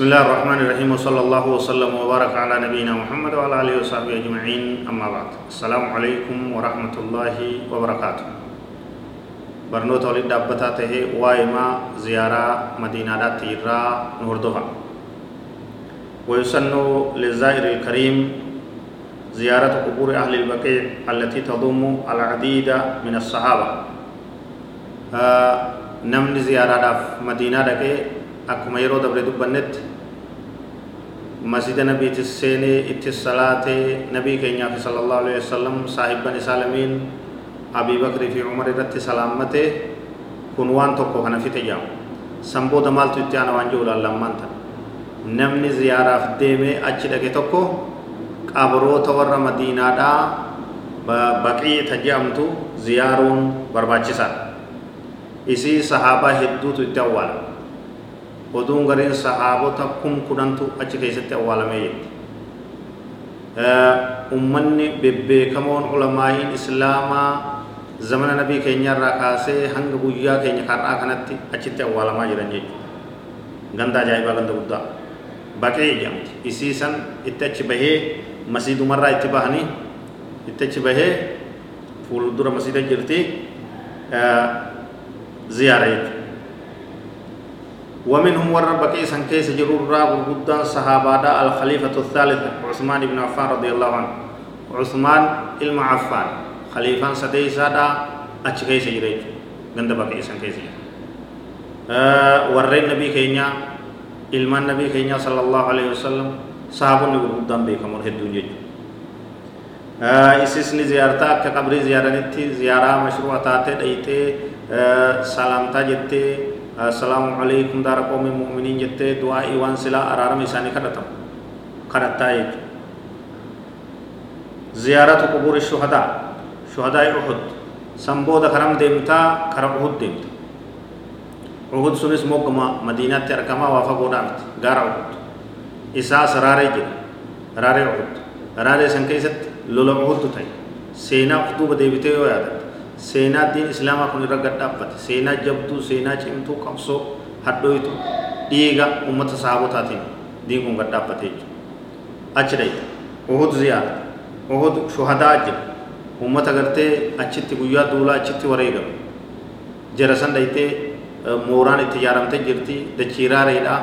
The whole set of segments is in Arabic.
بسم الله الرحمن الرحيم وصلى الله وسلم وبارك على نبينا محمد وعلى آله وصحبه أجمعين أما بعد. السلام عليكم ورحمة الله وبركاته. برنوت ولد دابتا ته وايما زيارة مدينة تيرا نوردها ويسن للزائر الكريم زيارة قبور أهل البقيع التي تضم العديد من الصحابة. آه نمن زيارة مدينة دكي akkuma yeroo dabre dubbannetti itti salaatee nabii keenyaaf sallallahu alaihi wasallam saahibban isaa lamiin abii bakrii fi umar irratti salaammatee kun waan tokko kana fite jedhamu san booda maaltu itti aana waan jiru lammaan tan namni ziyaaraaf deemee achi dhaqe tokko qabroota warra madiinaadhaa baqii ta jedhamtu ziyaaruun barbaachisaadha isii sahaabaa hedduutu itti awwaala oduun gariin sahaabota kun kudhantu achi keessatti awwaalamee jirti ummanni bebbeekamoon ulamaa'iin islaamaa zamana nabii keenyarraa kaasee hanga guyyaa keenya har'aa kanatti achitti awwaalamaa jiran jechuudha ganda ajaa'ibaa ganda guddaa baqee jedhamti isiisan itti achi bahee masiidumarraa itti bahanii itti achi bahee fuuldura masiida jirti ziyaara jechuudha ومنهم ور بقي سن كيس جرور را غرغدان صحابة الخليفة الثالث عثمان بن عفان رضي الله عنه. عثمان علم عفان خليفة سدي سادا أتش كيس جريج. غند بقي سن كيس أه ورين نبي كينيا علم النبي كينيا صلى الله عليه وسلم صحابة غرغدان بيكم الهدون جيج. أه إسسني زيارتا كقبري زيارتي زيارة مشروع تاتي دايتي أه سلامتا جتي السلام عليكم دار قوم المؤمنين جت دعاء وان سلا أرارم إساني كرتم كرتا زيارة قبور الشهداء شهداء أحد سنبود كرم ديمتا كرم أحد ديمتا أحد سنس موقما مدينة تركما وافا قدامت غار أحد إسا سراري جل راري أحد راري سنكيست لولا أحد تاي سينا أحدو بديبتي ويادت seenaa diin islaamaa kun irra gadhaabbate seenaa jabduu seenaa cimtuu qabsoo hadhooytu dhiiga ummata sahabotaatiin diin kun gadhaabbate jechuudha achi dhayte uhud ziyaara uhud shuhadaa jira ummata gartee achitti guyyaa duulaa achitti wareegamu jara san dhaytee mooraan itti ijaaramte jirti dachiiraareedha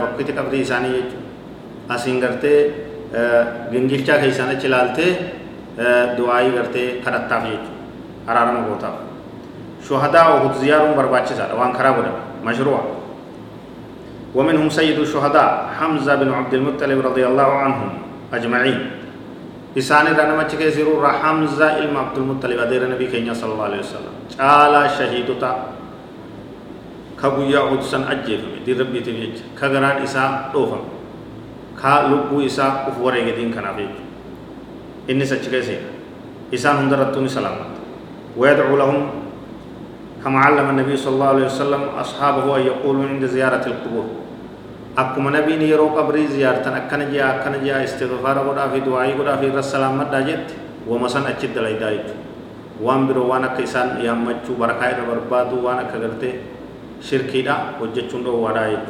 bakkitti qabdii isaanii jechuudha asiin gartee gingilchaa keessaan achi ilaaltee du'aayii gartee kadhattaaf jechuudha araarama gootaaf shuhadaa uhud ziyaaruun barbaachisaadha waan karaa godhame mashruuca ومنهم سيد الشهداء حمزة بن عبد المطلب رضي الله عنهم أجمعين. إسان رانا ما تكي زيرو حمزة إلما عبد المطلب أدير النبي كينيا صلى الله عليه وسلم. تعالى شهيدتا كبويا عدسان أجيب دي ربي تبيج كغران إسا دوفم كا لبو إسا أفوري دين كنا بيج إني سچكي سينا إسان هندرتوني سلامت. ويدعو لهم كما علم النبي صلى الله عليه وسلم أصحابه أن يقولوا عند زيارة القبور. أكما نبي نيرو قبري زيارة أكنا جاء أكنا جاء استغفار قدا في دعائي قدا في السلام مدى ومسان أجد لأي دايت وان برو وأنا كيسان يامچو بركاي بربادو وأنا كغرتي شركي دا وجچون دو وادا يت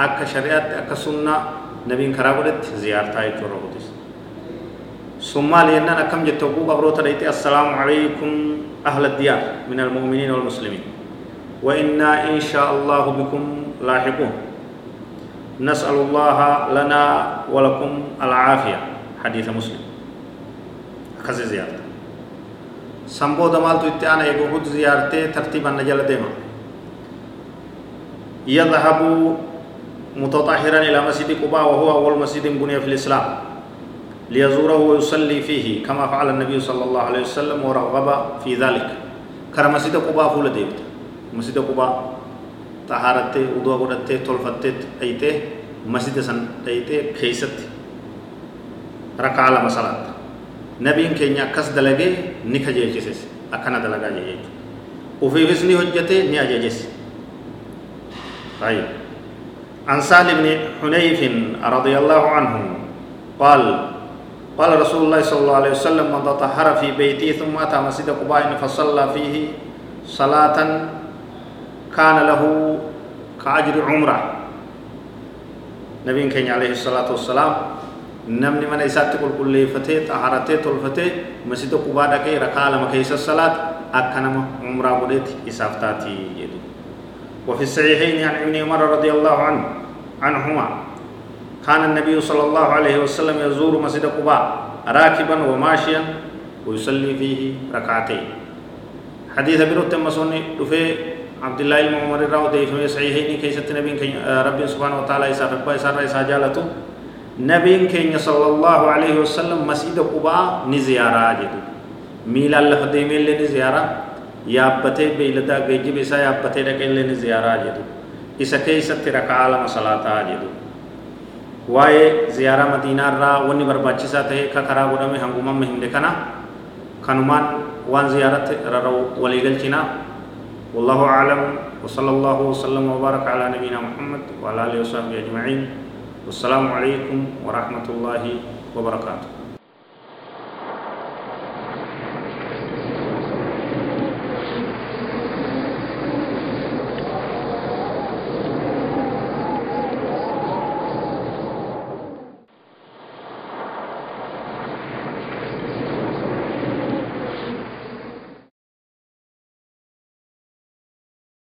أكا شريعت أكا سنة نبي كرا قدت زيارة يت ورغتس ثم لأننا أكم جتوكو قبروتا ديتي السلام عليكم أهل الديار من المؤمنين والمسلمين وإنا إن شاء الله بكم لاحقون نسأل الله لنا ولكم العافية حديث مسلم كذا زيارة سنبو دمالتو اتعانا يقود زيارتي ترتيبا نجل ديما يذهب متطهرا إلى مسجد قباء وهو أول مسجد بني في الإسلام ليزوره ويصلي فيه كما فعل النبي صلى الله عليه وسلم ورغب في ذلك. كرا مسجد قباء فول ديبت مسجد قباء طهارته وضوء قدته تلفته أيته مسجد سن ديته كيست ركع لما صلاة نبيين كينيا كس دلقي نكجي جيسس أكنا دلقا جيجي وفي فسني هجته ني أجيجس طيب. عن سهل بن حنيف رضي الله عنه قال قال رسول الله صلى الله عليه وسلم من تطهر في بيته ثم أتى مسجد قباء فصلى فيه صلاة كان له كأجر عمرة. نبي كان عليه الصلاة والسلام نمني من إسات كل كل فتة طهارته تلفته مسجد قباء دكي ركع لما كيس الصلاة أكنم عمرة بدت إسافتاتي يدو وفي الصحيحين عن ابن عمر رضي الله عنه عنهما كان النبي صلى الله عليه وسلم يزور مسجد قباء راكبا وماشيا ويصلي فيه ركعتين. حديث بروت مسوني دفي عبد الله بن عمر راو دي في صحيحين كيست نبي كي رب سبحانه وتعالى يسا ربا يسا يسا جالتو. نبي كي صلى الله عليه وسلم مسجد قباء نزيارة جدو. ميلا الله ديمي اللي نزيارة. yaabbatee beeyladaa geejjiba isaa yaabbatee dhaqee illee ni ziyaaraa jedhu isa keessatti rakaa lama salaataa jedhu واي زيارة مدينة را وني برباچسا تهي كا خرا غرامي هنگوما مهم لكنا خانومان وان زيارة را رو وليگل چنا والله أعلم وصلى الله وسلم وبارك على نبينا محمد وعلى آله وصحبه أجمعين والسلام عليكم ورحمة الله وبركاته